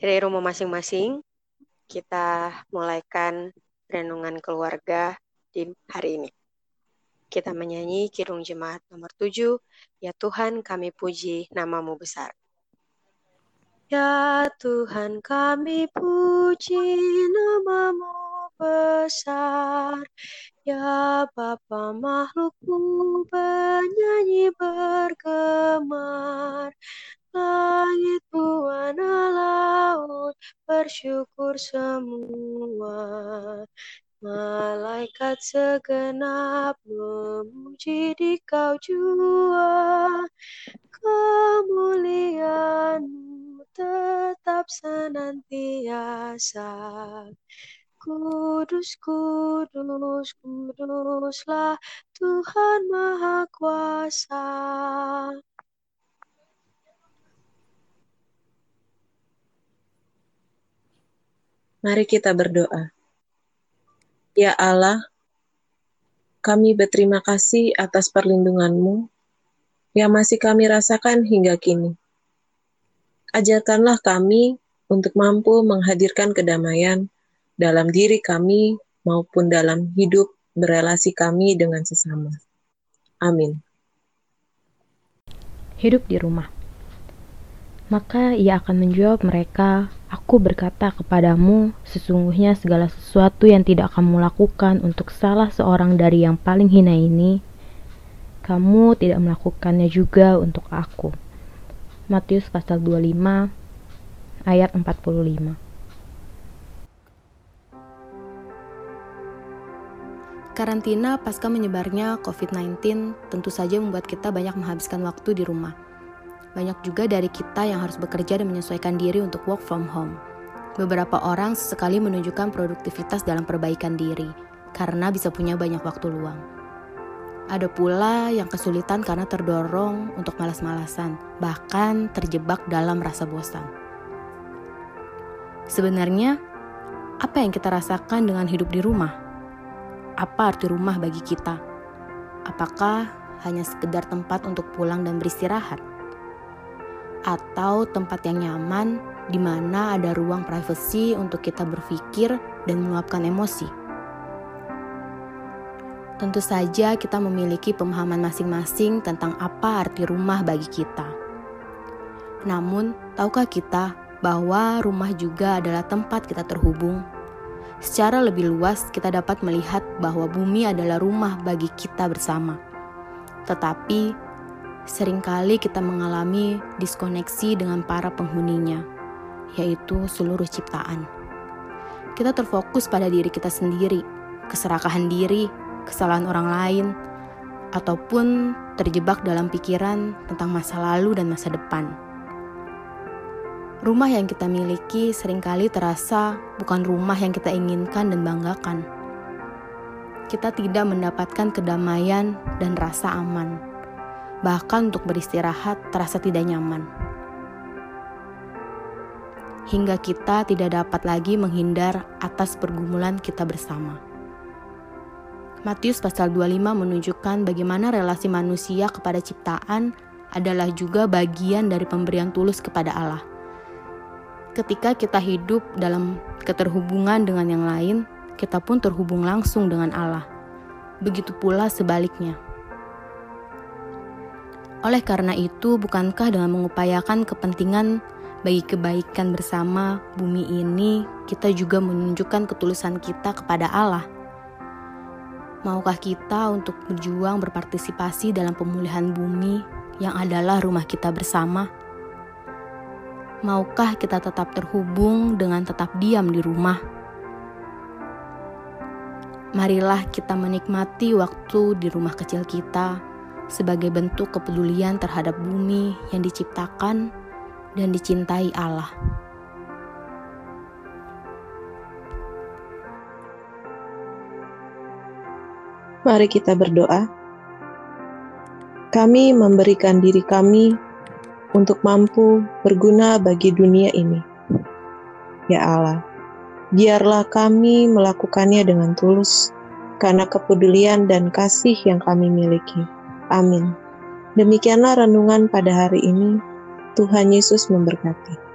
Dari rumah masing-masing, kita mulaikan renungan keluarga di hari ini. Kita menyanyi Kirung Jemaat nomor 7, Ya Tuhan kami puji namamu besar. Ya Tuhan kami puji namamu besar, Ya Bapa makhlukmu penyanyi bergemar, Langit buana laut bersyukur semua. Malaikat segenap memuji di kau jua. Kemuliaanmu tetap senantiasa. Kudus, kudus, kuduslah Tuhan Maha Kuasa. Mari kita berdoa. Ya Allah, kami berterima kasih atas perlindungan-Mu yang masih kami rasakan hingga kini. Ajarkanlah kami untuk mampu menghadirkan kedamaian dalam diri kami maupun dalam hidup berelasi kami dengan sesama. Amin. Hidup di rumah. Maka ia akan menjawab mereka, Aku berkata kepadamu, sesungguhnya segala sesuatu yang tidak kamu lakukan untuk salah seorang dari yang paling hina ini, kamu tidak melakukannya juga untuk aku. Matius pasal 25 ayat 45 Karantina pasca menyebarnya COVID-19 tentu saja membuat kita banyak menghabiskan waktu di rumah banyak juga dari kita yang harus bekerja dan menyesuaikan diri untuk work from home. Beberapa orang sesekali menunjukkan produktivitas dalam perbaikan diri, karena bisa punya banyak waktu luang. Ada pula yang kesulitan karena terdorong untuk malas-malasan, bahkan terjebak dalam rasa bosan. Sebenarnya, apa yang kita rasakan dengan hidup di rumah? Apa arti rumah bagi kita? Apakah hanya sekedar tempat untuk pulang dan beristirahat? Atau tempat yang nyaman di mana ada ruang privasi untuk kita berpikir dan meluapkan emosi. Tentu saja kita memiliki pemahaman masing-masing tentang apa arti rumah bagi kita. Namun, tahukah kita bahwa rumah juga adalah tempat kita terhubung? Secara lebih luas, kita dapat melihat bahwa bumi adalah rumah bagi kita bersama. Tetapi, sering kali kita mengalami diskoneksi dengan para penghuninya, yaitu seluruh ciptaan. Kita terfokus pada diri kita sendiri, keserakahan diri, kesalahan orang lain, ataupun terjebak dalam pikiran tentang masa lalu dan masa depan. Rumah yang kita miliki sering kali terasa bukan rumah yang kita inginkan dan banggakan. Kita tidak mendapatkan kedamaian dan rasa aman bahkan untuk beristirahat terasa tidak nyaman. Hingga kita tidak dapat lagi menghindar atas pergumulan kita bersama. Matius pasal 25 menunjukkan bagaimana relasi manusia kepada ciptaan adalah juga bagian dari pemberian tulus kepada Allah. Ketika kita hidup dalam keterhubungan dengan yang lain, kita pun terhubung langsung dengan Allah. Begitu pula sebaliknya. Oleh karena itu, bukankah dengan mengupayakan kepentingan bagi kebaikan bersama bumi ini, kita juga menunjukkan ketulusan kita kepada Allah? Maukah kita untuk berjuang berpartisipasi dalam pemulihan bumi yang adalah rumah kita bersama? Maukah kita tetap terhubung dengan tetap diam di rumah? Marilah kita menikmati waktu di rumah kecil kita sebagai bentuk kepedulian terhadap bumi yang diciptakan dan dicintai Allah. Mari kita berdoa. Kami memberikan diri kami untuk mampu berguna bagi dunia ini. Ya Allah, biarlah kami melakukannya dengan tulus karena kepedulian dan kasih yang kami miliki. Amin. Demikianlah renungan pada hari ini. Tuhan Yesus memberkati.